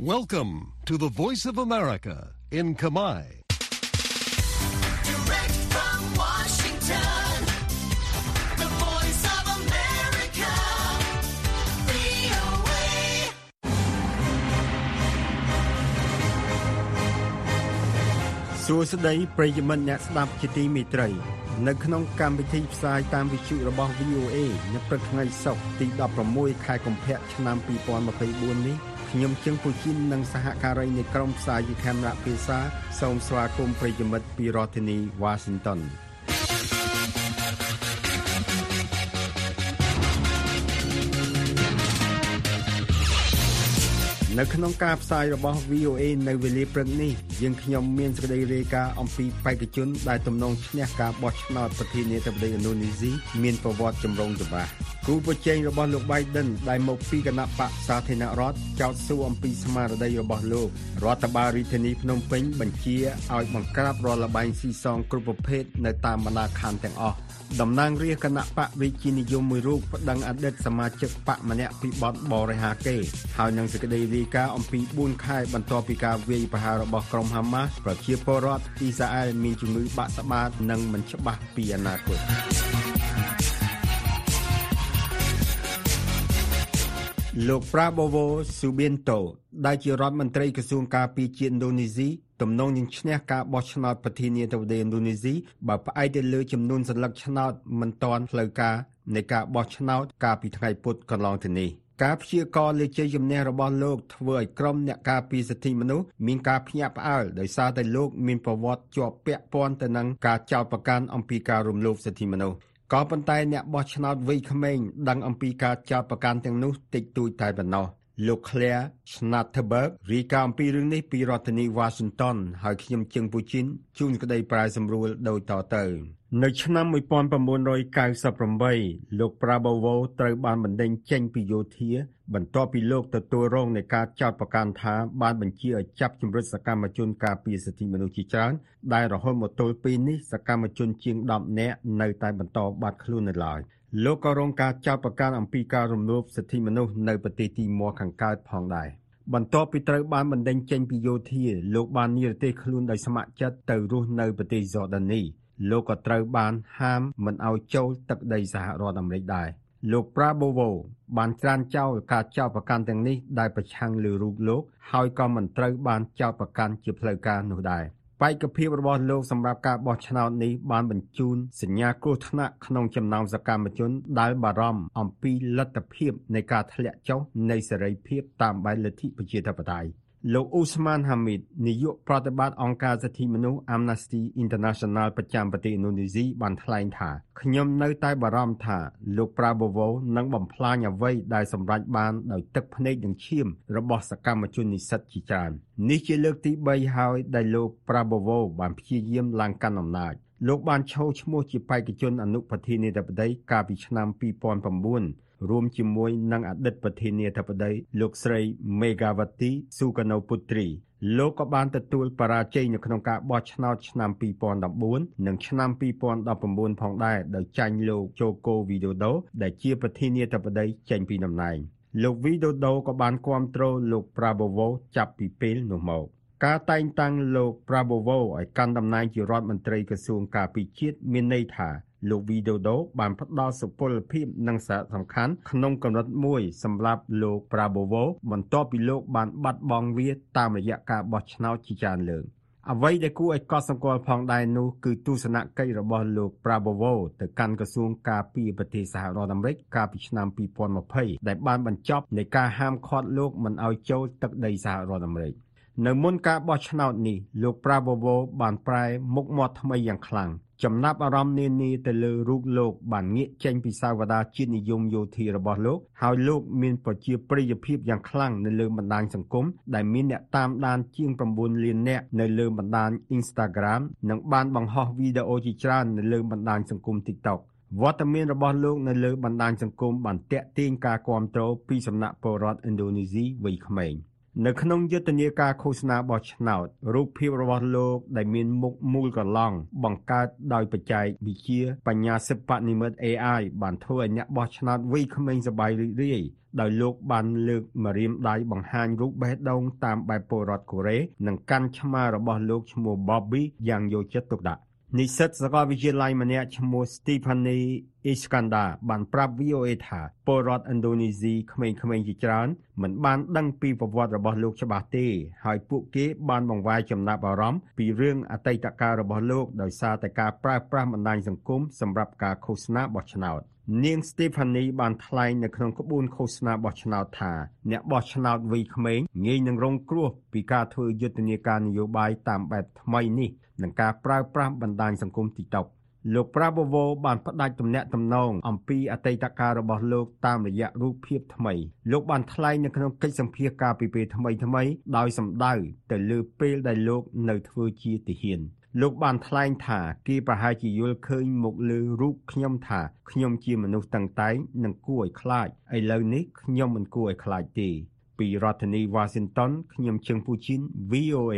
Welcome to the Voice of America in Kamai. Direct from Washington, the voice of America, VOA. សួស្តីប្រិយមិត្តអ្នកស្ដាប់ជាទីមេត្រីនៅក្នុងកម្មវិធីផ្សាយតាមវិទ្យុរបស់ VOA នៅព្រឹកថ្ងៃសុក្រទី16ខែកុម្ភៈឆ្នាំ2024នេះ ខ្ញុំជឹងពូជីននិងសហការីនៃក្រុមផ្សាយវិខេមរៈភាសាសូមស្វាគមន៍ប្រិយមិត្តពីរដ្ឋធានី Washington នៅក្នុងការផ្សាយរបស់ VOA នៅវេលាព្រឹកនេះយើងខ្ញុំមានសេចក្តីរាយការណ៍អំពីបេក្ខជនដែលទំនងឈ្នះការបោះឆ្នោតប្រធានាធិបតីឥណ្ឌូនេស៊ីមានប្រវត្តិចម្រូងចម្រាសគូប្រជែងរបស់លោក Biden ដែលមកពីគណៈបកសាធារណរដ្ឋចោទសួរអំពីស្មារតីរបស់លោករដ្ឋបាលរាជធានីភ្នំពេញបញ្ជាឲ្យបង្ក្រាបរាល់លបែងស៊ីសងគ្រប់ប្រភេទនៅតាមបណ្ដាខណ្ឌទាំងអស់តំណាងរាជគណៈបកវិជានិយមមួយរូបប្តឹងអតីតសមាជិកបកម្នាក់ពីបទបរិហាគេហើយនឹងសេចក្តីរាយការណ៍អំពី4ខែបន្ទាប់ពីការវាយប្រហាររបស់ក្រុមហាម៉ាស់ប្រជាពលរដ្ឋអ៊ីស្រាអែលមានជំងឺបាក់ស្បាតនិងមិនច្បាស់ពីអនាគតលោក Prabowo Subianto ដែលជារដ្ឋមន្ត្រីក្រសួងការពារជាតិឥណ្ឌូនេស៊ីទំនងនឹងឈ្នះការបោះឆ្នោតប្រធានាធិបតីឥណ្ឌូនេស៊ីបើផ្អែកទៅលើចំនួនសន្លឹកឆ្នោតមិនទាន់ផ្លូវការនៃការបោះឆ្នោតកាលពីថ្ងៃពុធកន្លងទៅនេះ ការព្យាករណ៍លើជ័យជំនះរបស់លោកធ្វើឲ្យក្រុមអ្នកការពារសិទ្ធិមនុស្សមានការភ្ញាក់ផ្អើលដោយសារតែលោកមានប្រវត្តិជាប់ពាក់ព័ន្ធទៅនឹងការចោទប្រកាន់អំពីការរំលោភសិទ្ធិមនុស្សក៏ប៉ុន្តែអ្នកបោះឆ្នោតវ័យក្មេងដឹងអំពីការចោទប្រកាន់ទាំងនោះតិចតួចតែប៉ុណ្ណោះ លោក Claire Schnatterberg រាយការណ៍អំពីរឿងនេះពីរដ្ឋធានី Washington ហើយខ្ញុំជឹងពូជីនជួនក្តីប្រាយសម្រួលដូចតទៅ នៅឆ្នាំ1998លោក Prabowo ត្រូវបានបណ្តេញចេញពីយោធា បន្ទាប់ពីលោកទទួលរងនៃការចោទប្រកាន់ថាបានបញ្ជាឲ្យចាប់ជំរិតសកម្មជនការពារសិទ្ធិមនុស្សជាច្រើនដែលរហូតមកទល់ពេលនេះសកម្មជនជាង10នាក់នៅតែបន្តបាត់ខ្លួននៅឡើយ លោកក៏រងការចោទប្រកាន់អំពីការរំលោភសិទ្ធិមនុស្សនៅប្រទេសទីម៉័រខាងកើតផងដែរបន្ទាប់ពីត្រូវបានបណ្តេញចេញពីយោធាលោកបាននិរទេសខ្លួនដោយស្ម័គ្រចិត្តទៅរស់នៅប្រទេសយ៉ូដានីលោកក៏ត្រូវបានហាមមិនឲ្យចូលទឹកដីសហរដ្ឋអាមេរិកដែរលោក Prabowo បានច្រានចោលការចោទប្រកាន់ទាំងនេះដែលប្រឆាំងលើរូបលោក ហើយក៏មិនត្រូវបានចោទប្រកាន់ជាផ្លូវការនោះដែរ បេក្ខភាពរបស់លោកសម្រាប់ការបោះឆ្នោតនេះបានបញ្ជូនសញ្ញាគ្រោះថ្នាក់ក្នុងចំណោមសកម្មជនដែលបារម្ភអំពីលទ្ធភាពនៃការធ្លាក់ចុះនៃសេរីភាពតាមបែបលទ្ធិប្រជាធិបតេយ្យ លោកអ៊ូស្មានហាមីតនាយកប្រតិបត្តិអង្គការសិទ្ធិមនុស្ស Amnesty International ប្រចាំប្រទេសឥណ្ឌូនេស៊ីបានថ្លែងថាខ្ញុំនៅតែបារម្ភថាលោក Prabowo នឹងបំផ្លាញអ្វីដែលសម្រេចបានដោយទឹកភ្នែកនិងឈាមរបស់សកម្មជននិស្សិតជាច្រើននេះជាលើកទី3ហើយដែលលោក Prabowo បានព្យាយាមឡើងកាន់អំណាចលោកបានឈរឈ្មោះជាបេក្ខជនអនុប្រធានាធិបតីកាលពីឆ្នាំ2009រួមជាមួយនឹងអតីតប្រធានាធិបតីលោកស្រី Megawati Sukarnoputri លោកក៏បានទទួលបរាជ័យនៅក្នុងការបោះឆ្នោតឆ្នាំ2014និងឆ្នាំ2019ផងដែរដោយចាញ់លោក Joko Widodo ដែលជាប្រធានាធិបតីចេញពីតំណែងលោក Widodo ក៏បានគាំទ្រលោក Prabowo ចាប់ពីពេលនោះមក ការតែងតាំងលោក Prabowo ឲ្យកាន់តំណែងជារដ្ឋមន្ត្រីក្រសួងការពារជាតិមានន័យថាលោក Widodo បានផ្ដល់សុពលភាពនិងសារៈសំខាន់ក្នុងកម្រិតមួយសម្រាប់លោក Prabowo បន្ទាប់ពីលោកបានបាត់បង់វាតាមរយៈការបោះឆ្នោតជាច្រើនលើកអ្វីដែលគួរឲ្យកត់សម្គាល់ផងដែរនោះគឺទស្សនកិច្ចរបស់លោក Prabowo ទៅកាន់ក្រសួងការពារប្រទេសសហរដ្ឋអាមេរិកកាលពីឆ្នាំ2020ដែលបានបញ្ចប់នៃការហាមឃាត់លោកមិនឲ្យចូលទឹកដីសហរដ្ឋអាមេរិក នៅមុនការបោះឆ្នោតនេះលោក Prabowo បានប្រែមុខមាត់ថ្មីយ៉ាងខ្លាំងចំណាប់អារម្មណ៍នានាទៅលើរូបលោកបានងាកចេញពីសាវតាជាតិនិយមយោធារបស់លោកហើយលោកមានប្រជាប្រិយភាពយ៉ាងខ្លាំងនៅលើបណ្ដាញសង្គមដែលមានអ្នកតាមដានជាង9លាននាក់នៅលើបណ្ដាញ Instagram និងបានបង្ហោះវីដេអូជាច្រើននៅលើបណ្ដាញសង្គម TikTok វត្តមានរបស់លោកនៅលើបណ្ដាញសង្គមបានតាក់ទាញការគាំទ្រពីសំណាក់ពលរដ្ឋឥណ្ឌូនេស៊ីវ័យក្មេង នៅក្នុងយុទ្ធនាការឃោសនាបោះឆ្នោតរូបភាពរបស់លោកដែលមានមុខមូលកន្លងបង្កើតដោយបច្ចេកវិទ្យាបញ្ញាសិប្បនិម្មិត AI បានធ្វើឲ្យអ្នកបោះឆ្នោតវ័យក្មេងសប្បាយរីករាយដោយលោកបានលើកម្រាមដៃបង្ហាញរូបបេះដូងតាមបែបពលរដ្ឋកូរ៉េនិងកាន់ឆ្មារបស់លោកឈ្មោះ Bobby យ៉ាងយកចិត្តទុកដាក់ និស្សិតសាកលវិទ្យាល័យម្នាក់ឈ្មោះ Stephanie Iskandar បានប្រាប់ VOA ថាពលរដ្ឋឥណ្ឌូនេស៊ីក្មេងៗជាច្រើនមិនបានដឹងពីប្រវត្តិរបស់លោកច្បាស់ទេ ហើយពួកគេបានបង្វែរចំណាប់អារម្មណ៍ពីរឿងអតីតកាលរបស់លោកដោយសារតែការប្រើប្រាស់បណ្ដាញសង្គមសម្រាប់ការឃោសនាបោះឆ្នោត។ នាង Stephanie បានថ្លែងនៅក្នុងក្បួនឃោសនាបោះឆ្នោតថាអ្នកបោះឆ្នោតវ័យក្មេងងាយនឹងរងគ្រោះពីការធ្វើយុទ្ធនាការនយោបាយតាមបែបថ្មីនេះនិងការប្រើប្រាស់បណ្ដាញសង្គម TikTok លោកប្រាបវោបានផ្ដាច់ទំនាក់ទំនងអំពីអតីតកាលរបស់លោកតាមរយៈរូបភាពថ្មីលោកបានថ្លែងនៅក្នុងកិច្ចសម្ភាសការពីពេលថ្មីថ្មីដោយសម្ដៅទៅលើពេលដែលលោកនៅធ្វើជាទាហាន លោកបានថ្លែងថាគេប្រហែលជាយល់ឃើញមកលើរូបខ្ញុំថាខ្ញុំជាមនុស្សតឹងតែងនិងគួរឲ្យខ្លាចឥឡូវនេះខ្ញុំមិនគួរឲ្យខ្លាចទេពីរដ្ឋធានី Washington ខ្ញុំជើងពូជីន VOA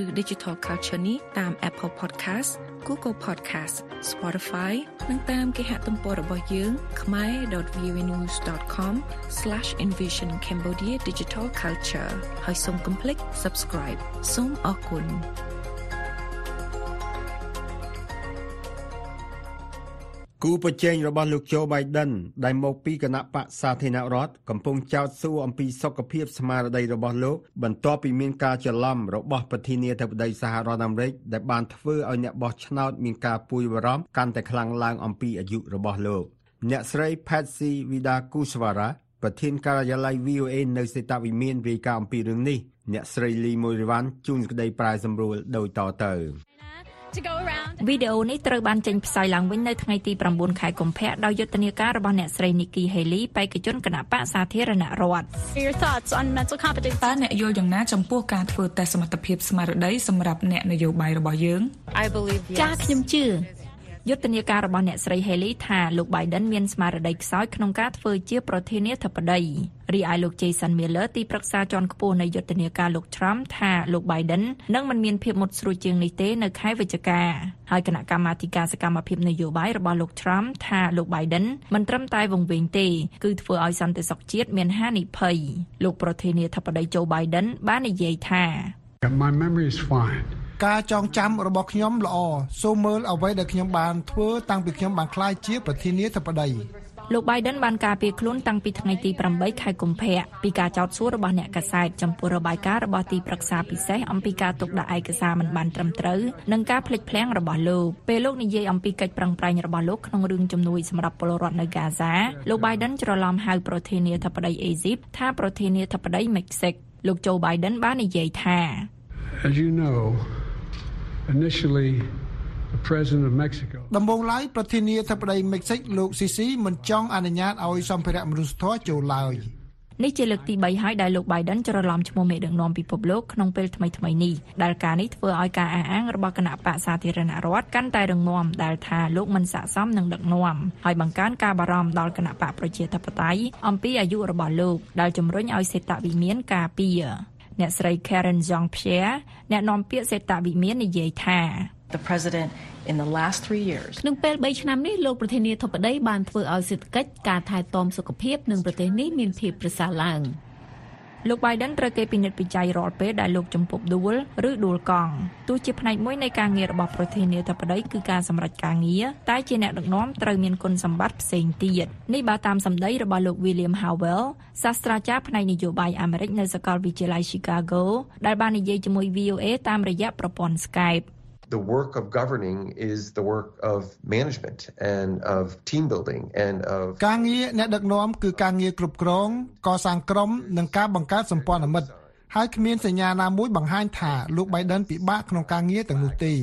ឬ Digital Culture នេះតាម Apple Podcast Google Podcast Spotify និងតាមគេហទំព័ររបស់យើង khmer.vnews.com/envisioncambodia digital culture ហើយសូមកុំភ្លេច subscribe សូមអរគុណ គូប្រជែងរបស់លោកโจ Biden ដែលមកពីគណៈបកសាធារណរដ្ឋកំពុងចោទសួរអំពីសុខភាពស្មារតីរបស់លោកបន្ទាប់ពីមានការច្រឡំរបស់ប្រធានាធិបតីសហរដ្ឋអាមេរិកដែលបានធ្វើឲ្យអ្នកបោះឆ្នោតមានការពួយបារម្ភកាន់តែខ្លាំងឡើងអំពីអាយុរបស់លោកអ្នកស្រី Patsy Widakuswara ប្រធានការិយាល័យ VOA នៅសេតវិមានរាយការណ៍អំពីរឿងនេះអ្នកស្រី Lee Morivan ជួនក្តីប្រាយសម្រួលដូចតទៅ to go around វីដេអូនេះត្រូវបានចេញផ្សាយឡើងវិញនៅថ្ងៃទី9ខែកុម្ភៈដោយយុទ្ធនាការរបស់អ្នកស្រី Nikki Haley បេក្ខជនគណៈបកសាធារណរដ្ឋ your thoughts on mental competence តើអ្នកយល់យ៉ាងណាចំពោះការធ្វើតេស្តសមត្ថភាពស្មារតីសម្រាប់អ្នកនយោបាយរបស់យើង I believe ចាស់ខ្ញុំជឿ យុទ្ធនាការរបស់អ្នកស្រី Haley ថាលោក Biden មានស្មារតីខ្សោយក្នុងការធ្វើជាប្រធានាធិបតីរីឯលោក Jason Miller ទីប្រឹក្សាជាន់ខ្ពស់នៃយុទ្ធនាការលោក Trump ថាលោក Biden នឹងមិនមានភាពមុតស្រួចជាងនេះទេនៅខែវិច្ឆិកាហើយគណៈកម្មាធិការសកម្មភាពនយោបាយរបស់លោក Trump ថាលោក Biden មិនត្រឹមតែវង្វេងទេគឺធ្វើឲ្យសន្តិសុខជាតិមានហានិភ័យលោកប្រធានាធិបតី Joe Biden បាននិយាយថា My memory is fine. ការចងចាំរបស់ខ្ញុំល្អសូមមើលអ្វីដែលខ្ញុំបានធ្វើតាំងពីខ្ញុំបានក្លាយជាប្រធានាធិបតីលោក Biden បានការពារខ្លួនតាំងពីថ្ងៃទី8ខែកុម្ភៈពីការចោទសួររបស់អ្នកកាសែតចំពោះរបាយការណ៍របស់ទីប្រឹក្សាពិសេសអំពីការទុកដាក់ឯកសារមិនបានត្រឹមត្រូវនិងការភ្លេចភ្លាំងរបស់លោកពេលលោកនិយាយអំពីកិច្ចប្រឹងប្រែងរបស់លោកក្នុងរឿងជំនួយសម្រាប់ពលរដ្ឋនៅហ្គាហ្សាលោក Biden ច្រឡំហៅប្រធានាធិបតីអេស៊ីបថាប្រធានាធិបតីមិចស៊ិកលោក Joe Biden បាននិយាយថា As you know, initially, the president of Mexico ដំបូងឡើយប្រធានាធិបតីមិចស៊ិកលោកស៊ីស៊ីមិនចង់អនុញ្ញាតឲ្យសម្ភារៈមនុស្សធម៌ចូលឡើយនេះជាលើកទី3ហើយដែលលោក Biden ច្រឡំឈ្មោះមេដឹកនាំពិភពលោកក្នុងពេលថ្មីៗនេះដែលការនេះធ្វើឲ្យការអះអាងរបស់គណៈបកសាធារណរដ្ឋកាន់តែរងមាំដែលថាលោកមិនស័ក្តិសមនឹងដឹកនាំហើយបង្កើនការបារម្ភដល់គណៈបកប្រជាធិបតេយ្យអំពីអាយុរបស់លោកដែលជំរុញឲ្យសេតវិមានការពារ អ្នកស្រី Karen Jean-Pierre អ្នកនាំពាក្យសេតវិមាននិយាយថា The president in the last 3 years ក្នុងពេល3ឆ្នាំនេះលោកប្រធានាធិបតីបានធ្វើឲ្យសេដ្ឋកិច្ចការថែទាំសុខភាពនិងប្រទេសនេះមានភាពប្រសើរឡើង។ លោក Biden ត្រូវគេពិនិត្យវិจัยរាល់ពេលដែលលោកចំពប់ដួលឬដួលកង់ទោះជាផ្នែកមួយនៃការងាររបស់ប្រធានាធិបតីគឺការសម្រេចការងារតែជាអ្នកដឹកនាំត្រូវមានគុណសម្បត្តិផ្សេងទៀតនេះបើតាមសម្ដីរបស់លោក William Howell សាស្ត្រាចារ្យផ្នែកនយោបាយអាមេរិកនៅសាកលវិទ្យាល័យ Chicago ដែលបាននិយាយជាមួយ VOA តាមរយៈប្រព័ន្ធ Skype the work of governing is the work of management and of team building and of ការងារអ្នកដឹកនាំគឺការងារគ្រប់គ្រងកសាងក្រុមនិងការបង្កើតសម្ព័ន្ធមិត្តហើយគ្មានសញ្ញាណាមួយបង្ហាញថាលោក Biden ពិបាកក្នុងការងារទាំងនោះទេ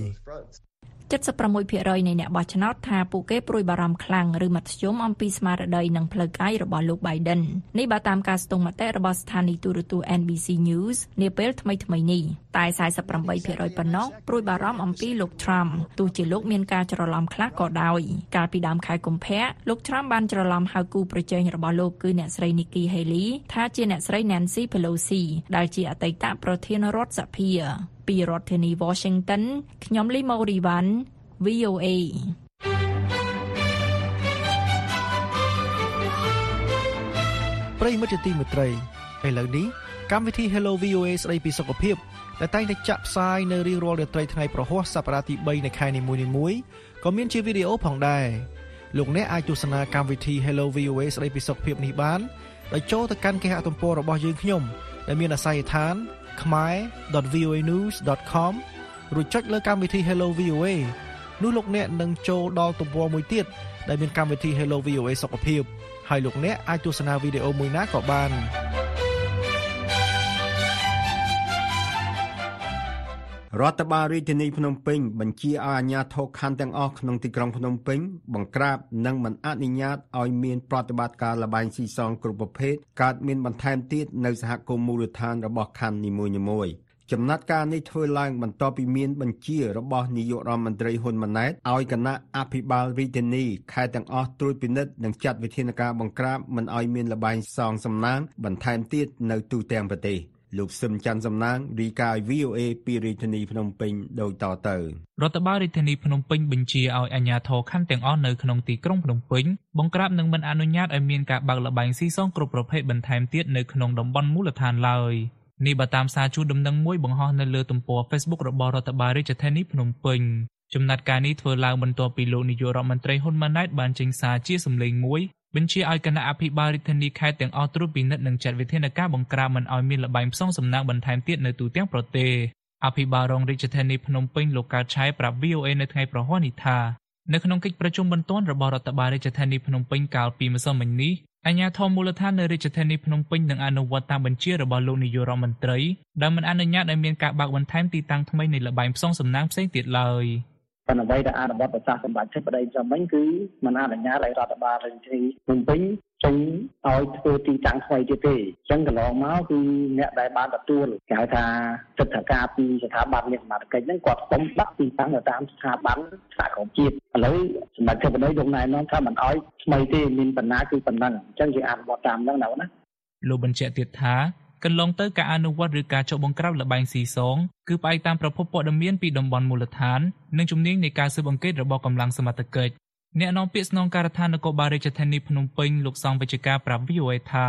76%នៃអ្នកបោះឆ្នោតថាពួកគេព្រួយបារម្ភខ្លាំងឬមធ្យមអំពីស្មារតីនិងផ្លូវកាយរបស់លោក Biden នេះបើតាមការស្ទង់មតិរបស់ស្ថានីយទូរទស្សន៍ NBC News នាពេលថ្មីៗនេះតែ48%ប៉ុណ្ណោះព្រួយបារម្ភអំពីលោក Trump ទោះជាលោកមានការច្រឡំខ្លះក៏ដោយកាលពីដើមខែកុម្ភៈលោក Trump បានច្រឡំហៅគូប្រជែងរបស់លោកគឺអ្នកស្រី Nikki Haley ថាជាអ្នកស្រី Nancy Pelosi ដែលជាអតីតប្រធានរដ្ឋសភា ពីរដ្ឋធានី Washington ខ្ញុំលីម៉ូរីវ៉ាន់ VOA ប្រិយមិត្តជាទីមេត្រីឥឡូវនេះកម្មវិធី Hello VOA ស្ដីពីសុខភាពដែលតែងតែចាក់ផ្សាយនៅរៀងរាល់រាត្រីថ្ងៃប្រហ័សសប្តាហ៍ទី3នៃខែនីមួយៗក៏មានជាវីដេអូផងដែរលោកអ្នកអាចទស្សនាកម្មវិធី Hello VOA ស្ដីពីសុខភាពនេះបានដោយចូលទៅកាន់គេហទំព័ររបស់យើងខ្ញុំដែលមានអាស័យដ្ឋាន khmer.voanews.com រួចចុចលើកម្មវិធី Hello VOA នោះលោកអ្នកនឹងចូលដល់ទំព័រមួយទៀតដែលមានកម្មវិធី Hello VOA សុខភាពហើយលោកអ្នកអាចទស្សនាវីដេអូមួយណាក៏បាន រដ្ឋបាលរាជធានីភ្នំពេញបញ្ជាឲ្យអាជ្ញាធរខណ្ឌទាំងអស់ក្នុងទីក្រុងភ្នំពេញបង្ក្រាបនិងមិនអនុញ្ញាតឲ្យមានប្រតិបត្តិការលបែងស៊ីសងគ្រប់ប្រភេទកើតមានបន្ថែមទៀតនៅសហគមន៍មូលដ្ឋានរបស់ខណ្ឌនីមួយៗចំណាត់ការនេះធ្វើឡើងបន្ទាប់ពីមានបញ្ជារបស់នាយករដ្ឋមន្ត្រីហ៊ុនម៉ាណែតឲ្យគណៈអភិបាលរាជធានីខេត្តទាំងអស់ត្រួតពិនិត្យនិងចាត់វិធានការបង្ក្រាបមិនឲ្យមានលបែងសងសំណាងបន្ថែមទៀតនៅទូទាំងប្រទេស។ លោកសឹមច័ន្ទសំណាងរីកាយ VOA ពីរាជធានីភ្នំពេញដូចតទៅរដ្ឋបាលរាជធានីភ្នំពេញបញ្ជាឲ្យអាជ្ញាធរខណ្ឌទាំងអស់នៅក្នុងទីក្រុងភ្នំពេញបង្ក្រាបនិងមិនអនុញ្ញាតឲ្យមានការបើកល្បែងស៊ីសងគ្រប់ប្រភេទបន្ថែមទៀតនៅក្នុងតំបន់មូលដ្ឋានឡើយនេះបើតាមសារជួសដំណឹងមួយបង្ហោះនៅលើទំព័រ Facebook របស់រដ្ឋបាលរាជធានីភ្នំពេញចំណាត់ការនេះធ្វើឡើងបន្ទាប់ពីលោកនាយករដ្ឋមន្ត្រីហ៊ុនម៉ាណែតបានចេញសារជាសម្លេងមួយ បញ្ជាឲ្យគណៈអភិបាលរាជធានីខេត្តទាំងអស់ត្រួតពិនិត្យនិងចាត់វិធានការបង្ក្រាបមិនឲ្យមានលបែងផ្សងសំណាងបន្ថែមទៀតនៅទូទាំងប្រទេសអភិបាលរងរាជធានីភ្នំពេញលោកកើតឆៃប្រាប់ VOA នៅថ្ងៃប្រហ័សនេះថានៅក្នុងកិច្ចប្រជុំបន្ទាន់របស់រដ្ឋបាលរាជធានីភ្នំពេញកាលពីម្សិលមិញនេះអាជ្ញាធរមូលដ្ឋាននៅរាជធានីភ្នំពេញនឹងអនុវត្តតាមបញ្ជារបស់លោកនាយករដ្ឋមន្ត្រីដែលមិនអនុញ្ញាតឲ្យមានការបើកបន្ថែមទីតាំងថ្មីនៃលបែងផ្សងសំណាងផ្សេងទៀតឡើយ។ ប៉ុន្តែអ្វីដែលអនុវត្តប្រសាសន៍សម្បត្តិចិត្តប្តីចាំមិញគឺមិនអនុញ្ញាតឲ្យរដ្ឋបាលរាជធានីភ្នំពេញចេញឲ្យធ្វើទីតាំងថ្មីទៀតទេអញ្ចឹងកន្លងមកគឺអ្នកដែលបានទទួលគេហៅថាសិទ្ធិការពីស្ថាប័នមានសមត្ថកិច្ចហ្នឹងគាត់សុំដាក់ទីតាំងទៅតាមស្ថាប័នសហគមន៍ជាតិឥឡូវសម្ដេចធិបតីលោកណែនាំថាមិនឲ្យថ្មីទេមានបណ្ណាគឺប៉ុណ្ណឹងអញ្ចឹងគេអនុវត្តតាមហ្នឹងណាលោកបញ្ជាក់ទៀតថា កន្លងទៅការអនុវត្តឬការចុះបង្ក្រាបលបែងស៊ីសងគឺផ្អែកតាមប្រភពព័ត៌មានពីតំបន់មូលដ្ឋាននិងជំនាញនៃការស៊ើបអង្កេតរបស់កម្លាំងសមត្ថកិច្ចអ្នកនាំពាក្យស្នងការដ្ឋាននគរបាលរាជធានីភ្នំពេញលោកសង្ឃវិជ្ជការប្រាប់ VOA ថា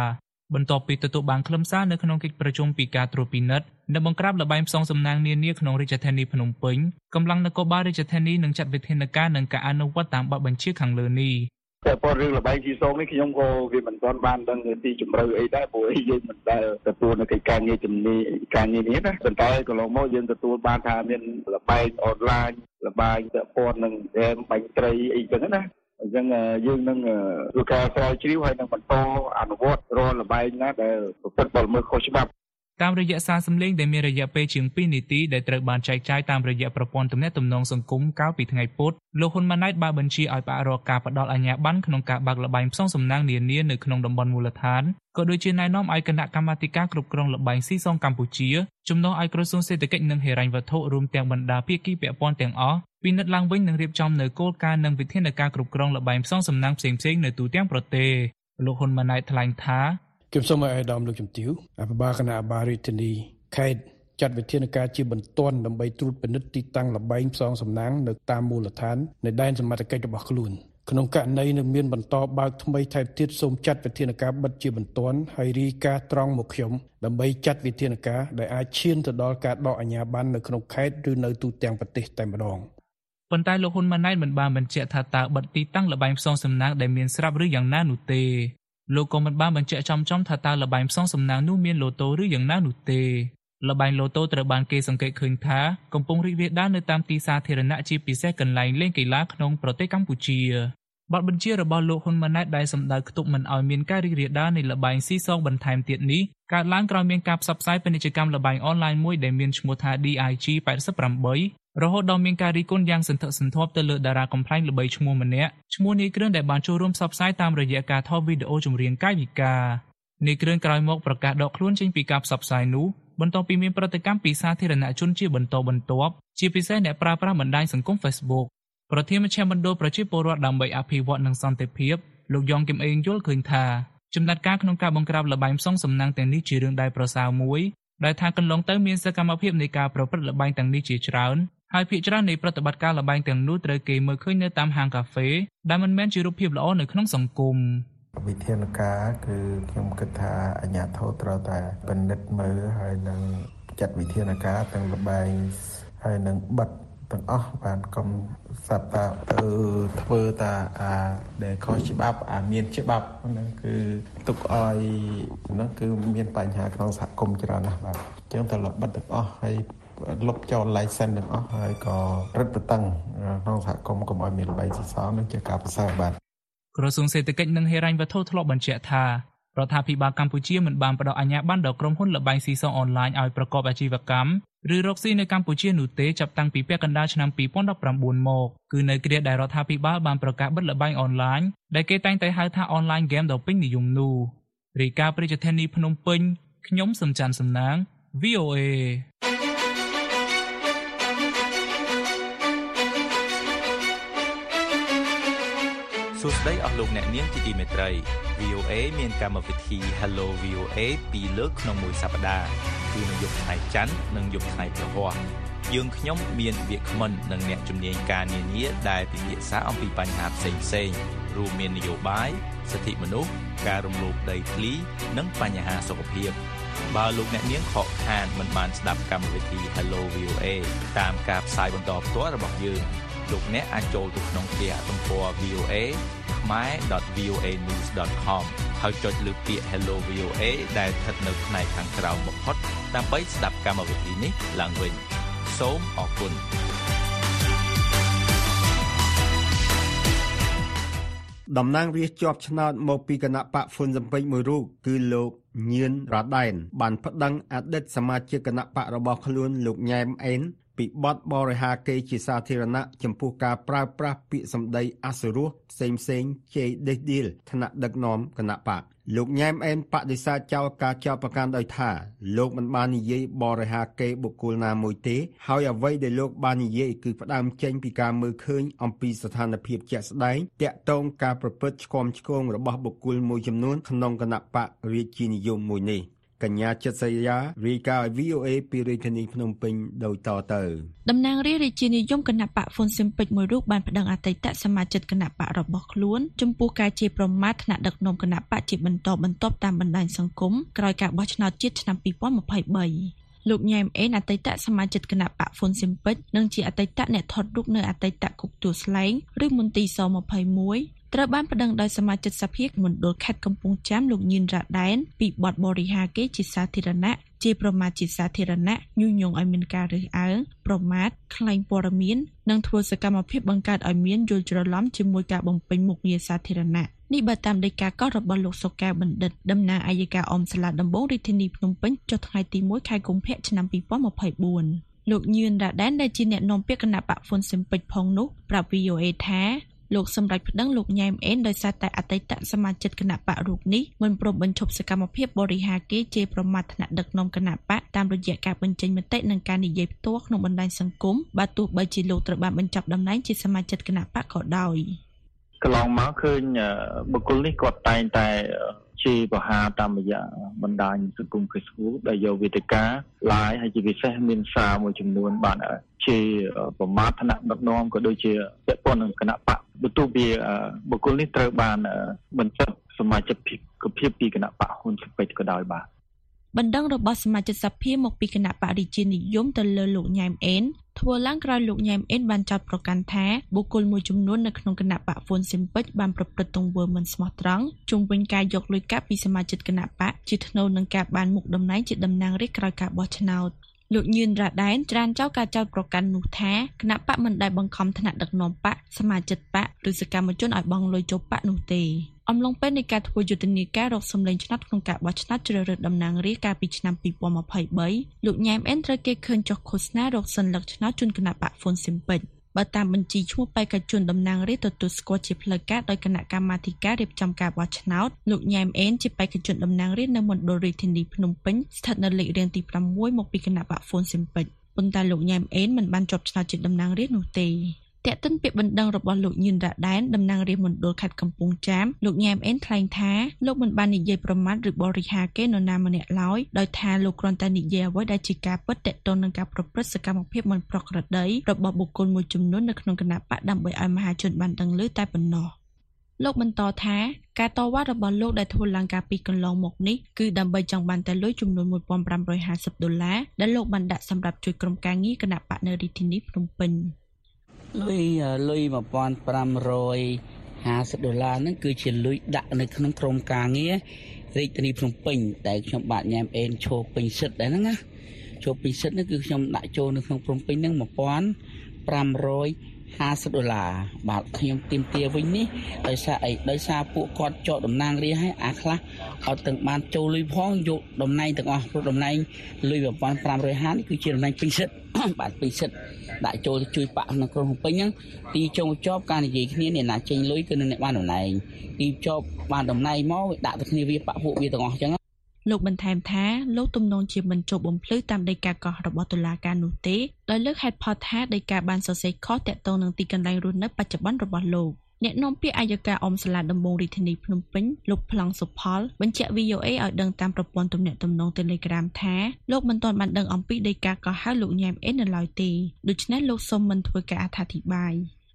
បន្ទាប់ពីទទួលបានខ្លឹមសារនៅក្នុងកិច្ចប្រជុំពីការត្រួតពិនិត្យនិងបង្ក្រាបលបែងផ្សងសំណាងនានាក្នុងរាជធានីភ្នំពេញកម្លាំងនគរបាលរាជធានីនឹងចាត់វិធានការនិងការអនុវត្តតាមបទបញ្ជាខាងលើនេះ តែប៉ុនរឿងលបែងជីសងនេះខ្ញុំក៏វាមិនទាន់បានដឹងទីជម្រៅអីដែរព្រោះយើងមិនដែលទទួលនៅកិច្ចការងារជំនាញការងារនេះណាប៉ុន្តែកន្លងមកយើងទទួលបានថាមានលបែងអនឡាញលបែងពាក់ព័ន្ធនឹងហ្គេមបាញ់ត្រីអីចឹងណាអញ្ចឹងយើងនឹងធ្វើការស្រាវជ្រាវហើយនឹងបន្តអនុវត្តរាល់លបែងណាដែលប្រព្រឹត្តបទល្មើសខុសច្បាប់ តាមរយៈសារសំឡេងដែលមានរយៈពេលជាង2នាទីដែលត្រូវបានចែកចាយតាមរយៈប្រព័ន្ធទំនាក់ទំនងសង្គមកាលពីថ្ងៃពុធលោកហ៊ុនម៉ាណែតបានបញ្ជាឲ្យផ្អាករកការផ្ដល់អាជ្ញាប័ណ្ណក្នុងការបើកល្បែងផ្សងសំណាងនានានៅក្នុងតំបន់មូលដ្ឋានក៏ដូចជាណែនាំឲ្យគណៈកម្មាធិការគ្រប់គ្រងល្បែងស៊ីសងកម្ពុជាជំនួសឲ្យក្រសួងសេដ្ឋកិច្ចនិងហិរញ្ញវត្ថុរួមទាំងបណ្ដាភាគីពាក់ព័ន្ធទាំងអស់ពិនិត្យឡើងវិញនិងរៀបចំនៅគោលការណ៍និងវិធានការគ្រប់គ្រងល្បែងផ្សងសំណាងផ្សេងៗនៅទូទាំងប្រទេសលោកហ៊ុនម៉ាណែតថ្លែងថា ខ្ញុំសូមឲ្យអាដាមលោកជំទាវអភិបាលគណៈអាបាលរាជធានីខេត្តចាត់វិធានការជាបន្ទាន់ដើម្បីត្រួតពិនិត្យទីតាំងលបែងផ្សងសំណាងនៅតាមមូលដ្ឋាននៃដែនសមត្ថកិច្ចរបស់ខ្លួនក្នុងករណីនឹងមានបន្តបើកថ្មីថែមទៀតសូមចាត់វិធានការបិទជាបន្ទាន់ហើយរីកាត្រង់មកខ្ញុំដើម្បីចាត់វិធានការដែលអាចឈានទៅដល់ការដកអាជ្ញាប័ណ្ណនៅក្នុងខេត្តឬនៅទូទាំងប្រទេសតែម្ដងប៉ុន្តែលោកហ៊ុនម៉ាណែតមិនបានបញ្ជាក់ថាតើបិទទីតាំងលបែងផ្សងសំណាងដែលមានស្រាប់ឬយ៉ាងណានោះទេ លោកក៏មិនបានបញ្ជាក់ចំចំថាតើលបែងផ្សងសំណាងនោះមានលូតូឬយ៉ាងណានោះទេលបែងលូតូត្រូវបានគេសង្កេតឃើញថាកំពុងរីករាលដាលនៅតាមទីសាធារណៈជាពិសេសកន្លែងលេងកីឡាក្នុងប្រទេសកម្ពុជាបទបញ្ជារបស់លោកហ៊ុនម៉ាណែតដែលសម្ដៅខ្ទប់មិនឲ្យមានការរីករាលដាលនៃលបែងស៊ីសងបន្ថែមទៀតនេះកើតឡើងក្រោយមានការផ្សព្វផ្សាយពាណិជ្ជកម្មលបែងអនឡាញមួយដែលមានឈ្មោះថា DIG 88 រហូតដល់មានការរីគុណយ៉ាងសន្ធឹកសន្ធាប់ទៅលើតារាកំ pl ែងល្បីឈ្មោះម្នាក់ឈ្មោះនាយគ្រឿនដែលបានចូលរួមផ្សព្វផ្សាយតាមរយៈការថតវីដេអូចម្រៀងកាយវិការនាយគ្រឿនក្រោយមកប្រកាសដកខ្លួនចេញពីការផ្សព្វផ្សាយនោះបន្ទាប់ពីមានប្រតិកម្មពីសាធារណជនជាបន្តបន្ទាប់ជាពិសេសអ្នកប្រើប្រាស់បណ្ដាញសង្គម Facebook ប្រធានមជ្ឈមណ្ឌលប្រជាពលរដ្ឋដើម្បីអភិវឌ្ឍនិងសន្តិភាពលោកយ៉ងគឹមអេងយល់ឃើញថាចំណាត់ការក្នុងការបង្ក្រាបលបែងផ្សងសំណាងទាំងនេះជារឿងដែលប្រសើរមួយដែលថាកន្លងទៅមានសកម្មភាពនៃការប្រព្រឹត្តលបែងទាំងនេះជាច្រើន ហើយភាគច្រើននៃប្រតិបត្តិការលបែងទាំងនោះត្រូវគេមើលឃើញនៅតាមហាងកាហ្វេដែលមិនមែនជារូបភាពល្អនៅក្នុងសង្គមវិធានការគឺខ្ញុំគិតថាអាជ្ញាធរត្រូវតែពិនិត្យមើលហើយនឹងចាត់វិធានការទាំងលបែងហើយនឹងបិទទាំងអស់បានកុំសាប់តាទៅធ្វើតាអាដែលខុសច្បាប់អាមានច្បាប់ហ្នឹងគឺទុកឲ្យហ្នឹងគឺមានបញ្ហាក្នុងសហគមន៍ច្រើនណាស់បាទអញ្ចឹងតែល្បិតទាំងអស់ហើយ លុបចោល license ទាំងអស់ហើយក៏រឹតបន្តឹងក្នុងសហគមន៍កុំឲ្យមានល្បែងសសរនឹងជាការប្រសើរបាទក្រសួងសេដ្ឋកិច្ចនិងហិរញ្ញវត្ថុធ្លាប់បញ្ជាក់ថារដ្ឋាភិបាលកម្ពុជាមិនបានផ្ដល់អាជ្ញាប័ណ្ណដល់ក្រុមហ៊ុនលបែងស៊ីសងអនឡាញឲ្យប្រកបអាជីវកម្មឬរកស៊ីនៅកម្ពុជានោះទេចាប់តាំងពីពាក់កណ្ដាលឆ្នាំ2019មកគឺនៅគ្រាដែលរដ្ឋាភិបាលបានប្រកាសបិទលបែងអនឡាញដែលគេតែងតែហៅថាអនឡាញហ្គេមដ៏ពេញនិយមនោះរាយការណ៍ប្រជាធានីភ្នំពេញខ្ញុំសំច័ន្ទសំណាង VOA សួស្តីអស់លោកអ្នកនាងជាទីមេត្រី VOA មានកម្មវិធី Hello VOA ពីរលើកក្នុងមួយសប្តាហ៍គឺនៅយប់ថ្ងៃច័ន្ទនិងយប់ថ្ងៃព្រហស្បតិ៍យើងខ្ញុំមានវាគ្មិននិងអ្នកជំនាញការនានាដែលពិភាក្សាអំពីបញ្ហាផ្សេងផ្សេងរួមមាននយោបាយសិទ្ធិមនុស្សការរំលោភដីធ្លីនិងបញ្ហាសុខភាពបើលោកអ្នកនាងខកខានមិនបានស្ដាប់កម្មវិធី Hello VOA តាមការផ្សាយបន្តផ្ទាល់របស់យើង លោកអ្នកអាចចូលទៅក្នុងគេហទំព័រ VOA khmer.voanews.com ហើយចុចលើពាក្យ Hello VOA ដែលស្ថិតនៅផ្នែកខាងក្រោមបំផុតដើម្បីស្ដាប់កម្មវិធីនេះឡើងវិញសូមអរគុណតំណាងរាស្ត្រជាប់ឆ្នោតមកពីគណៈបកហ្វុនសំពេចមួយរូបគឺលោកញៀនរ៉ាដែនបានប្តឹងអតីតសមាជិកគណៈបករបស់ខ្លួនលោកញ៉ែមអេន ពីបទបរិហាគេជាសាធារណៈចំពោះការប្រើប្រាស់ពាក្យសម្ដីអសុរោះផ្សេងផ្សេងជេរដេះដៀលថ្នាក់ដឹកនាំគណៈបកលោកញ៉ែមអែនបដិសេធចោលការចោទប្រកាន់ដោយថាលោកមិនបាននិយាយបរិហាគេបុគ្គលណាមួយទេ ហើយអ្វីដែលលោកបាននិយាយគឺផ្ដើមចេញពីការមើលឃើញអំពីស្ថានភាពជាក់ស្ដែងតាក់ទងការប្រព្រឹត្តឆ្គាំឆ្គងរបស់បុគ្គលមួយចំនួនក្នុងគណៈបករាជានិយមមួយនេះ។ កញ្ញាចិត្តសយារាយការណ៍ឲ្យ VOA ពីរាជធានីភ្នំពេញដោយតទៅតំណាងរាជរាជានិយមគណៈបកហ្វុនស៊ិមពេចមួយរូបបានប្តឹងអតីតសមាជិកគណៈបករបស់ខ្លួនចំពោះការជាប្រមាថថ្នាក់ដឹកនាំគណៈបកជាបន្តបន្ទាប់តាមបណ្ដាញសង្គមក្រោយការបោះឆ្នោតជាតិឆ្នាំ2023លោកញ៉ែមអេនអតីតសមាជិកគណៈបកហ្វុនស៊ិមពេចនិងជាអតីតអ្នកថតរូបនៅអតីតគុកទួលស្លែងឬមន្ទីរស21 ត្រូវបានប្តឹងដោយសមាជិកសភាមណ្ឌលខេត្តកំពង់ចាមលោកញៀនរ៉ាដែនពីបទបរិហាគេជាសាធារណៈជាប្រមាថជាសាធារណៈញុះញង់ឲ្យមានការរើសអើងប្រមាថក្លែងព័ត៌មាននិងធ្វើសកម្មភាពបង្កើតឲ្យមានយល់ច្រឡំជាមួយការបំពេញមុខងារសាធារណៈនេះបើតាមដីកាកោះរបស់លោកសុកែបណ្ឌិតតំណាងអัยការអមសាលាដំបងរាជធានីភ្នំពេញចុះថ្ងៃទី1ខែកុម្ភៈឆ្នាំ2024លោកញឿនរ៉ាដែនដែលជាអ្នកនាំពាក្យគណៈបកហ្វុនស៊ិមពេចផងនោះប្រាប់ VOA ថា លោកសម្រេចប្តឹងលោកញ៉ែមអេនដោយសារតែអតីតសមាជិកគណៈបករូបនេះមិនព្រមបញ្ឈប់សកម្មភាពបរិហាគេជេរប្រមាថថ្នាក់ដឹកនាំគណៈបកតាមរយៈការបញ្ចេញមតិនិងការនិយាយផ្ទាល់ក្នុងបណ្ដាញសង្គមបើទោះបីជាលោកត្រូវបានបញ្ចប់តំណែងជាសមាជិកគណៈបកក៏ដោយកន្លងមកឃើញបុគ្គលនេះគាត់តែងតែជេរប្រហារតាមរយៈបណ្ដាញសង្គម Facebook ដែលយកវេទិកា live ហើយជាពិសេសមានសារមួយចំនួនបានជេរប្រមាថថ្នាក់ដឹកនាំក៏ដូចជាពាក់ព័ន្ធនឹងគណៈបក បន្ទូវាបុគ្គលនេះត្រូវបានបញ្ចុះសមាជិកភាពពីគណៈបកហ៊ុនស៊ុបពេជ្រក៏ដោយបាទបណ្ដឹងរបស់សមាជិកសភាមកពីគណៈបរិជានិយមទៅលើលោកញ៉ែមអេនធ្វើឡើងក្រោយលោកញ៉ែមអេនបានចោទប្រកាន់ថាបុគ្គលមួយចំនួននៅក្នុងគណៈបកហ្វុនស៊ិមពេចបានប្រព្រឹត្តទង្វើមិនស្មោះត្រង់ជុំវិញការយកលុយកាក់ពីសមាជិកគណៈបកជាថ្នូវនឹងការបានមុខតំណែងជាតំណាងរាស្ត្រក្រោយការបោះឆ្នោត លោកញឿនរ៉ាដែនច្រានចោលការចោទប្រកាន់នោះថាគណៈបកមិនដែលបង្ខំថ្នាក់ដឹកនាំបកសមាជិកបកឬសកម្មជនឲ្យបង់លុយចូលបកនោះទេអំឡុងពេលនៃការធ្វើយុទ្ធនាការរកសម្លេងឆ្នោតក្នុងការបោះឆ្នោតជ្រើសរើសតំណាងរាស្ត្រកាលពីឆ្នាំ2023លោកញ៉ែមអេនត្រូវគេឃើញចុះឃោសនារកសិនលឹកឆ្នោតជូនគណៈបកហ្វុនស៊ីមពេច បើតាមបញ្ជីឈ្មោះបេក្ខជនតំណាងរាស្ត្រទទួលស្គាល់ជាផ្លូវការដោយគណៈកម្មាធិការរៀបចំការបោះឆ្នោតលោកញ៉ែមអេនជាបេក្ខជនតំណាងរាស្ត្រនៅមណ្ឌលរាជធានីភ្នំពេញស្ថិតនៅលេខរៀងទី6មកពីគណៈបកហ្វុនស៊ីមពេចប៉ុន្តែលោកញ៉ែមអេនមិនបានជាប់ឆ្នោតជាតំណាងរាស្ត្រនោះទេ តែកតិនពាក្យបណ្ដឹងរបស់លោកញឿនរ៉ាដែនតំណាងរាស្ត្រមណ្ឌលខេត្តកំពង់ចាមលោកញ៉ែមអេនថ្លែងថាលោកមិនបាននិយាយប្រមាថឬបរិហាគេនរណាម្នាក់ឡើយដោយថាលោកគ្រាន់តែនិយាយអ្វីដែលជាការពិតទាក់ទងនឹងការប្រព្រឹត្តសកម្មភាពមិនប្រក្រតីរបស់បុគ្គលមួយចំនួននៅក្នុងគណៈបកដើម្បីឲ្យមហាជនបានដឹងឮតែប៉ុណ្ណោះលោកបន្តថាការតវ៉ារបស់លោកដែលធ្វើឡើងកាលពីកន្លងមកនេះគឺដើម្បីចង់បានតែលុយចំនួន1550ដុល្លារដែលលោកបានដាក់សម្រាប់ជួយក្រុមការងារគណៈបកនៅរាជធានីភ្នំពេញ។ លុយលុយ1550ដុល្លារហ្នឹងគឺជាលុយដាក់នៅក្នុងក្រុមការងាររាជធានីភ្នំពេញដែលខ្ញុំបាទញ៉ាំអេនឈោពេញសិទ្ធដែរហ្នឹងណាឈោពេញសិទ្ធហ្នឹងគឺខ្ញុំដាក់ចូលនៅក្នុងភ្នំពេញហ្នឹង1500 50ដុល្លារបាទខ្ញុំទៀមទាវិញនេះដោយសារអីដោយសារពួកគាត់ចោតតំណាងរាឲ្យអាខ្លះអត់ទាំងបានចូលលុយផងយកតំណែងទាំងអស់ព្រោះតំណែងលុយ1550នេះគឺជាតំណែងពេញសិទ្ធបាទពេញសិទ្ធ ដាក់ចូលជួយបាក់ក្នុងក្រុងភ្នំពេញហ្នឹងទីចុងចប់ការនិយាយគ្នាអ្នកណាចេញលុយគឺនឹងអ្នកបានតំណែងទីចប់បានតំណែងមកដាក់ទៅគ្នាវាបាក់ពួកវាទាំងអស់អញ្ចឹងលោកបន្ថែមថាលោកទំនងជាមិនចុះបំភ្លឺតាមដីកាកោះរបស់តុលាការនោះទេដោយលើកហេតុផលថាដីកាបានសរសេរខុសទាក់ទងនឹងទីកន្លែងរស់នៅបច្ចុប្បន្នរបស់លោក អ្នកនាំពាក្យអាយកាអមសាលាដំបងរាជធានីភ្នំពេញលោកប្លង់សុផល បញ្ជាក់ VOA ឲ្យដឹងតាមប្រព័ន្ធទំនាក់ទំនង Telegram ថាលោកមិនទាន់បានដឹងអំពីដីកាកោះហៅលោកញ៉ែមអេននៅឡើយទេដូច្នេះលោកសូមមិនធ្វើការអត្ថាធិប្បាយ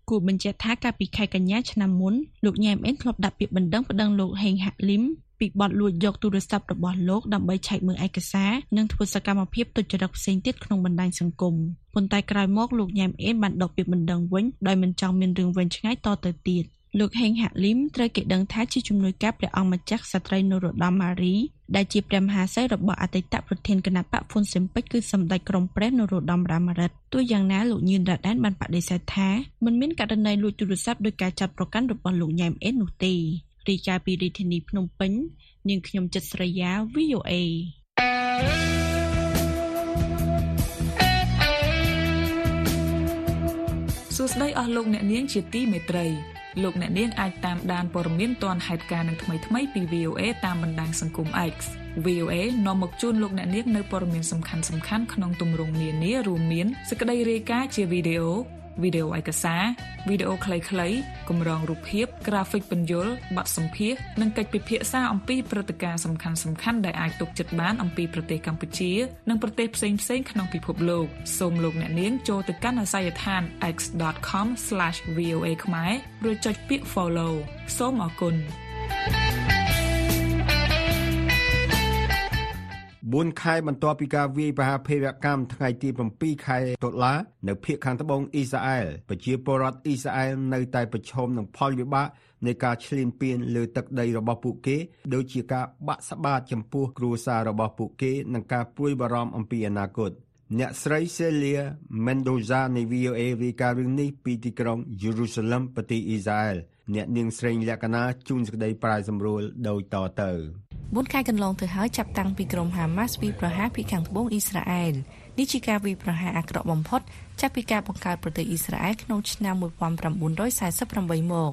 គួរបញ្ជាក់ថាកាលពីខែកញ្ញាឆ្នាំមុនលោកញ៉ែមអេនធ្លាប់ដាក់ពាក្យបណ្ដឹងប្តឹងលោកហេងហាក់លឹមពីបទលួចយកទូរស័ព្ទរបស់លោកដើម្បីឆែកមើលឯកសារនិងធ្វើសកម្មភាពទុច្ចរិតផ្សេងទៀតក្នុងបណ្ដាញសង្គមប៉ុន្តែក្រោយមកលោកញ៉ែមអេនបានដកពាក្យបណ្ដឹងវិញដោយមិនចង់មានរឿងវែងឆ្ងាយតទៅទៀត លោកហេងហាក់លឹមត្រូវគេដឹងថាជាជំនួយការព្រះអង្គម្ចាស់ស្ត្រីនរោត្តមម៉ារីដែលជាព្រះមហាក្សត្ររបស់អតីតប្រធានគណៈបកហ្វុនស៊ិមពេចគឺសម្ដេចក្រមព្រះនរោត្តមរ៉ាម៉ារិតទោះយ៉ាងណាលោកញឿនរ៉ាដែនបានបដិសេធថាមិនមានករណីលួចទូរស័ព្ទដោយការចាប់ប្រកាន់របស់លោកញ៉ែមអេននោះទេរីកាពីរាជធានីភ្នំពេញនាងខ្ញុំចិត្តស្រីយ៉ា VOA សួស្តីអស់លោកអ្នកនាងជាទីមេត្រី លោកអ្នកនាងអាចតាមដានព័ត៌មានទាន់ហេតុការណ៍នឹងថ្មីៗពី VOA តាមបណ្ដាញសង្គម X VOA នាំមកជូនលោកអ្នកនាងនៅព័ត៌មានសំខាន់ៗក្នុងទម្រង់នានារួមមានសេចក្តីរាយការណ៍ជាវីដេអូ វីដេអូឯកសារវីដេអូខ្លីៗកម្រងរូបភាព ក្រាហ្វិកពន្យល់បទសម្ភាសន៍និងកិច្ចពិភាក្សាអំពីព្រឹត្តិការណ៍សំខាន់ៗដែលអាចទុកចិត្តបានអំពីប្រទេសកម្ពុជា និងប្រទេសផ្សេងៗក្នុងពិភពលោកសូមលោកអ្នកនាងចូលទៅកាន់អាសយដ្ឋាន x.com/voa ខ្មែររួចចុចពាក្យ follow សូមអរគុណ 4ខែបន្ទាប់ពីការវាយប្រហារភេរកម្មថ្ងៃទី7ខែតុលានៅភូមិខាងត្បូងអ៊ីស្រាអែលប្រជាពលរដ្ឋអ៊ីស្រាអែលនៅតែប្រឈមនឹងផលវិបាកនៃការឈ្លានពានលើទឹកដីរបស់ពួកគេ ដូចជាការបាក់ស្បាតចំពោះគ្រួសាររបស់ពួកគេនិងការព្រួយបារម្ភអំពីអនាគតអ្នកស្រី Celia Mendoza នៃ VOA រាយការណ៍រឿងនេះពីទីក្រុង Jerusalem ប្រទេសអ៊ីស្រាអែលអ្នកនាងស្រីលក្ខណាជូនសេចក្តីប្រាយសម្រួលដូចតទៅ 4ខែកន្លងទៅហើយចាប់តាំងពីក្រុមហាម៉ាស់វាយប្រហារពីខាងត្បូងអ៊ីស្រាអែលនេះជាការវាយប្រហារអាក្រក់បំផុតចាប់ពីការបង្កើតប្រទេសអ៊ីស្រាអែលក្នុងឆ្នាំ1948មក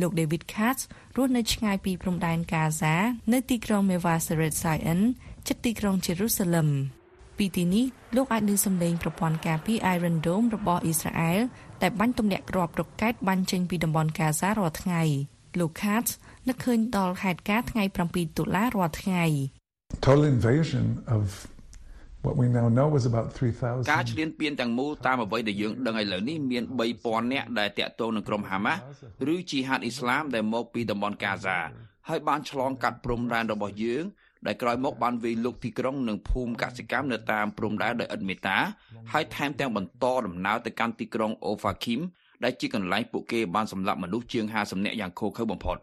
លោក David Katz រស់នៅឆ្ងាយពីព្រំដែនកាហ្សានៅទីក្រុង Meva Seret Zion ជិតទីក្រុង Jerusalem ពីទីនេះលោកអាចឮសំឡេងប្រព័ន្ធការពារ Iron Dome របស់អ៊ីស្រាអែលដែលបាញ់ទម្លាក់គ្រាប់រ៉ុកកែតបាញ់ចេញពីតំបន់កាហ្សារាល់ថ្ងៃ លោក Katz នឹកឃើញដល់ហេតុការណ៍ថ្ងៃ7តុលារាល់ថ្ងៃ Total invasion of what we now know was about 3000ការឈ្លានពានទាំងមូលតាមអ្វីដែលយើងដឹងឥឡូវនេះមាន3000នាក់ដែលតាក់ទងនឹងក្រុមហាម៉ាស់ឬជីហាតអ៊ីស្លាមដែលមកពីតំបន់កាហ្សាហើយបានឆ្លងកាត់ព្រំដែនរបស់យើងដែលក្រោយមកបានវាយលុកទីក្រុងនិងភូមិកសិកម្មនៅតាមព្រំដែនដោយឥតមេត្តាហើយថែមទាំងបន្តដំណើរទៅកាន់ទីក្រុងអូហ្វាឃីម ដែលជាកន្លែងពួកគេបានសម្លាប់មនុស្សជាង50នាក់យ៉ាងឃោរឃៅបំផុត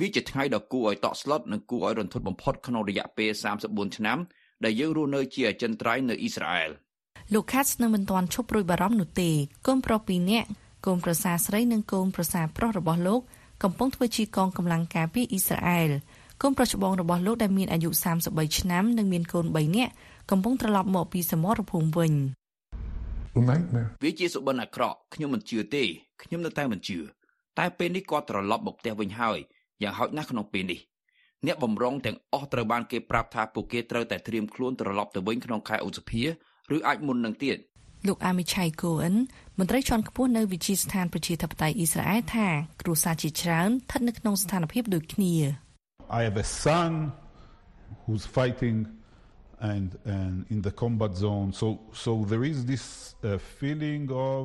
វាជាថ្ងៃដ៏គួរឲ្យតក់ស្លុតនិងគួរឲ្យរន្ធត់បំផុតក្នុងរយៈពេល34ឆ្នាំដែលយើងរស់នៅជាអចិន្ត្រៃយ៍នៅអ៊ីស្រាអែលលោក Katz នៅមិនទាន់ឈប់រួយបារម្ភនោះទេកូនប្រុសពីរនាក់កូនប្រសារស្រីនិងកូនប្រសារប្រុសរបស់លោកកំពុងធ្វើជាកងកម្លាំងការពារអ៊ីស្រាអែលកូនប្រុសច្បងរបស់លោកដែលមានអាយុ33ឆ្នាំនិងមានកូន3នាក់កំពុងត្រឡប់មកពីសមរភូមិវិញ nightmare វាជាសុបិនអាក្រក់ខ្ញុំមិនជឿទេខ្ញុំនៅតែមិនជឿតែពេលនេះគាត់ត្រឡប់មកផ្ទះវិញហើយយ៉ាងហោចណាស់ក្នុងពេលនេះអ្នកបំរុងទាំងអស់ត្រូវបានគេប្រាប់ថាពួកគេត្រូវតែត្រៀមខ្លួនត្រឡប់ទៅវិញក្នុងខែឧសភាឬអាចមុននឹងទៀតលោក Amichai Cohen មន្ត្រីជាន់ខ្ពស់នៅវិទ្យាស្ថានប្រជាធិបតេយ្យអ៊ីស្រាអែលថាគ្រួសារជាច្រើនស្ថិតនៅក្នុងស្ថានភាពដូចគ្នា I have a son who's fighting and and in the combat zone so so there is this uh, feeling of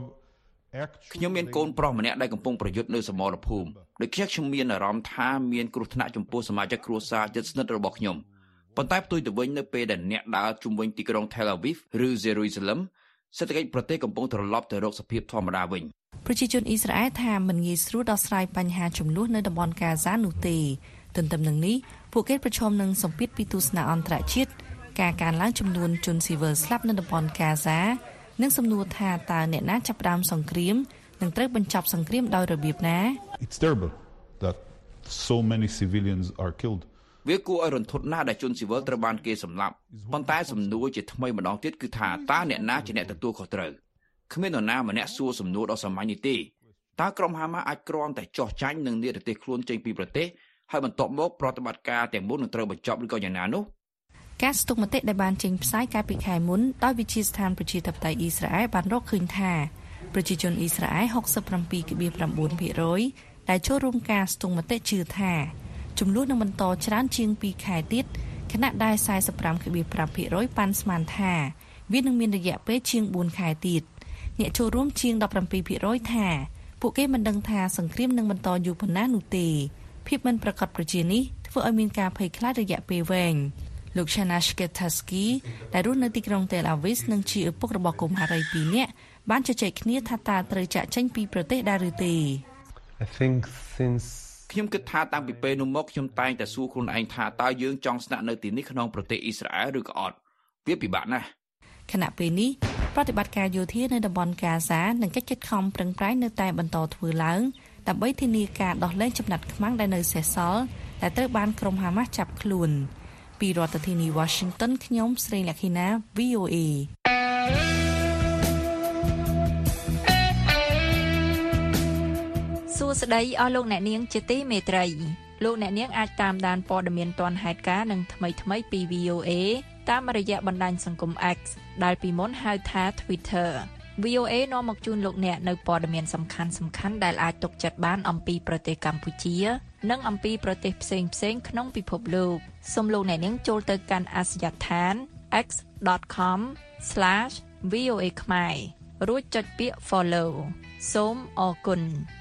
ខ្ញុំមានកូនប្រុសម្នាក់ដែលកំពុងប្រយុទ្ធនៅសមរភូមិដូច្នេះខ្ញុំមានអារម្មណ៍ថាមានគ្រោះថ្នាក់ចំពោះសមាជិកគ្រួសារជិតស្និទ្ធរបស់ខ្ញុំប៉ុន្តែផ្ទុយទៅវិញនៅពេលដែលអ្នកដើរជុំវិញទីក្រុង Tel Aviv ឬ Jerusalem សេដ្ឋកិច្ចប្រទេសកំពុងត្រឡប់ទៅរកសភាពធម្មតាវិញប្រជាជនអ៊ីស្រាអែលថាមិនងាយស្រួលដោះស្រាយបញ្ហាចំនួននៅតំបន់កាហ្សានោះទេទន្ទឹមនឹងនេះពួកគេប្រឈមនឹងសម្ពាធពីទស្សនៈអន្តរជាតិ ការកើនឡើងចំនួនជនស៊ីវិលស្លាប់នៅតំបន់កាហ្សានិងសំណួរថាតើអ្នកណាចាប់ផ្ដើមសង្គ្រាមនឹងត្រូវបញ្ចប់សង្គ្រាមដោយរបៀបណា it's terrible that so many civilians are killed វាគួរឲ្យរន្ធត់ណាស់ដែលជនស៊ីវិលត្រូវបានគេសម្លាប់ប៉ុន្តែសំណួរជាថ្មីម្ដងទៀតគឺថាតើអ្នកណាជាអ្នកទទួលខុសត្រូវគ្មាននរណាម្នាក់សួរសំណួរដ៏សាមញ្ញនេះទេតើក្រុមហាម៉ាអាចគ្រាន់តែចោះចាញ់នឹងនិរទេសខ្លួនចេញពីប្រទេសហើយបន្ទាប់មកប្រតិបត្តិការទាំងមូលនឹងត្រូវបញ្ចប់ឬក៏យ៉ាងណានោះ ការស្ទុកមតិដែលបានចេញផ្សាយកាលពីខែមុនដោយវិទ្យាស្ថានប្រជាធិបតេយ្យអ៊ីស្រាអែលបានរកឃើញថាប្រជាជនអ៊ីស្រាអែល67.9%ដែលចូលរួមការស្ទង់មតិជឿថាចំនួននឹងបន្តច្រើនជាង2ខែទៀតខណៈដែល45.5%ប៉ាន់ស្មានថាវានឹងមានរយៈពេលជាង4ខែទៀតអ្នកចូលរួមជាង17%ថាពួកគេមិនដឹងថាសង្គ្រាមនឹងបន្តយូរប៉ុណ្ណានោះទេភាពមិនប្រកបប្រជានេះធ្វើឲ្យមានការភ័យខ្លាចរយៈពេលវែង លោក Shanash Ketaski ដែលរស់នៅទីក្រុង Tel Aviv និងជាឪពុករបស់កុមារី2នាក់បានជជែកគ្នាថាតើត្រូវចាក់ចេញពីប្រទេសដែរឬទេ I think since ខ្ញុំគិតថាតាំងពីពេលនោះមកខ្ញុំតែងតែសួរខ្លួនឯងថាតើយើងចង់ស្នាក់នៅទីនេះក្នុងប្រទេសអ៊ីស្រាអែលឬក៏អត់វាពិបាកណាស់ខណៈពេលនេះប្រតិបត្តិការយោធានៅតំបន់កាហ្សានិងកិច្ចខិតខំប្រឹងប្រែងនៅតែបន្តធ្វើឡើងដើម្បីធានាការដោះលែងចំណាត់ខ្មាំងដែលនៅសេសសល់ដែលត្រូវបានក្រុមហាម៉ាស់ចាប់ខ្លួន ពីរដ្ឋធានី Washington ខ្ញុំស្រីលក្ខិណា VOA សួស្តីអស់លោកអ្នកនាងជាទីមេត្រីលោកអ្នកនាងអាចតាមដានព័ត៌មានទាន់ហេតុការណ៍និងថ្មីថ្មីពី VOA តាមរយៈបណ្ដាញសង្គម X ដែលពីមុនហៅថា Twitter VOA នាំមកជូនលោកអ្នកនៅព័ត៌មានសំខាន់សំខាន់ដែលអាចទុកចិត្តបានអំពីប្រទេសកម្ពុជា និងអំពីប្រទេសផ្សេងផ្សេងក្នុងពិភពលោកសូមលោកអ្នកនាងចូលទៅកាន់អាសយដ្ឋាន x.com/voa ខ្មែររួចចុចពាក្យ follow សូមអរគុណ។.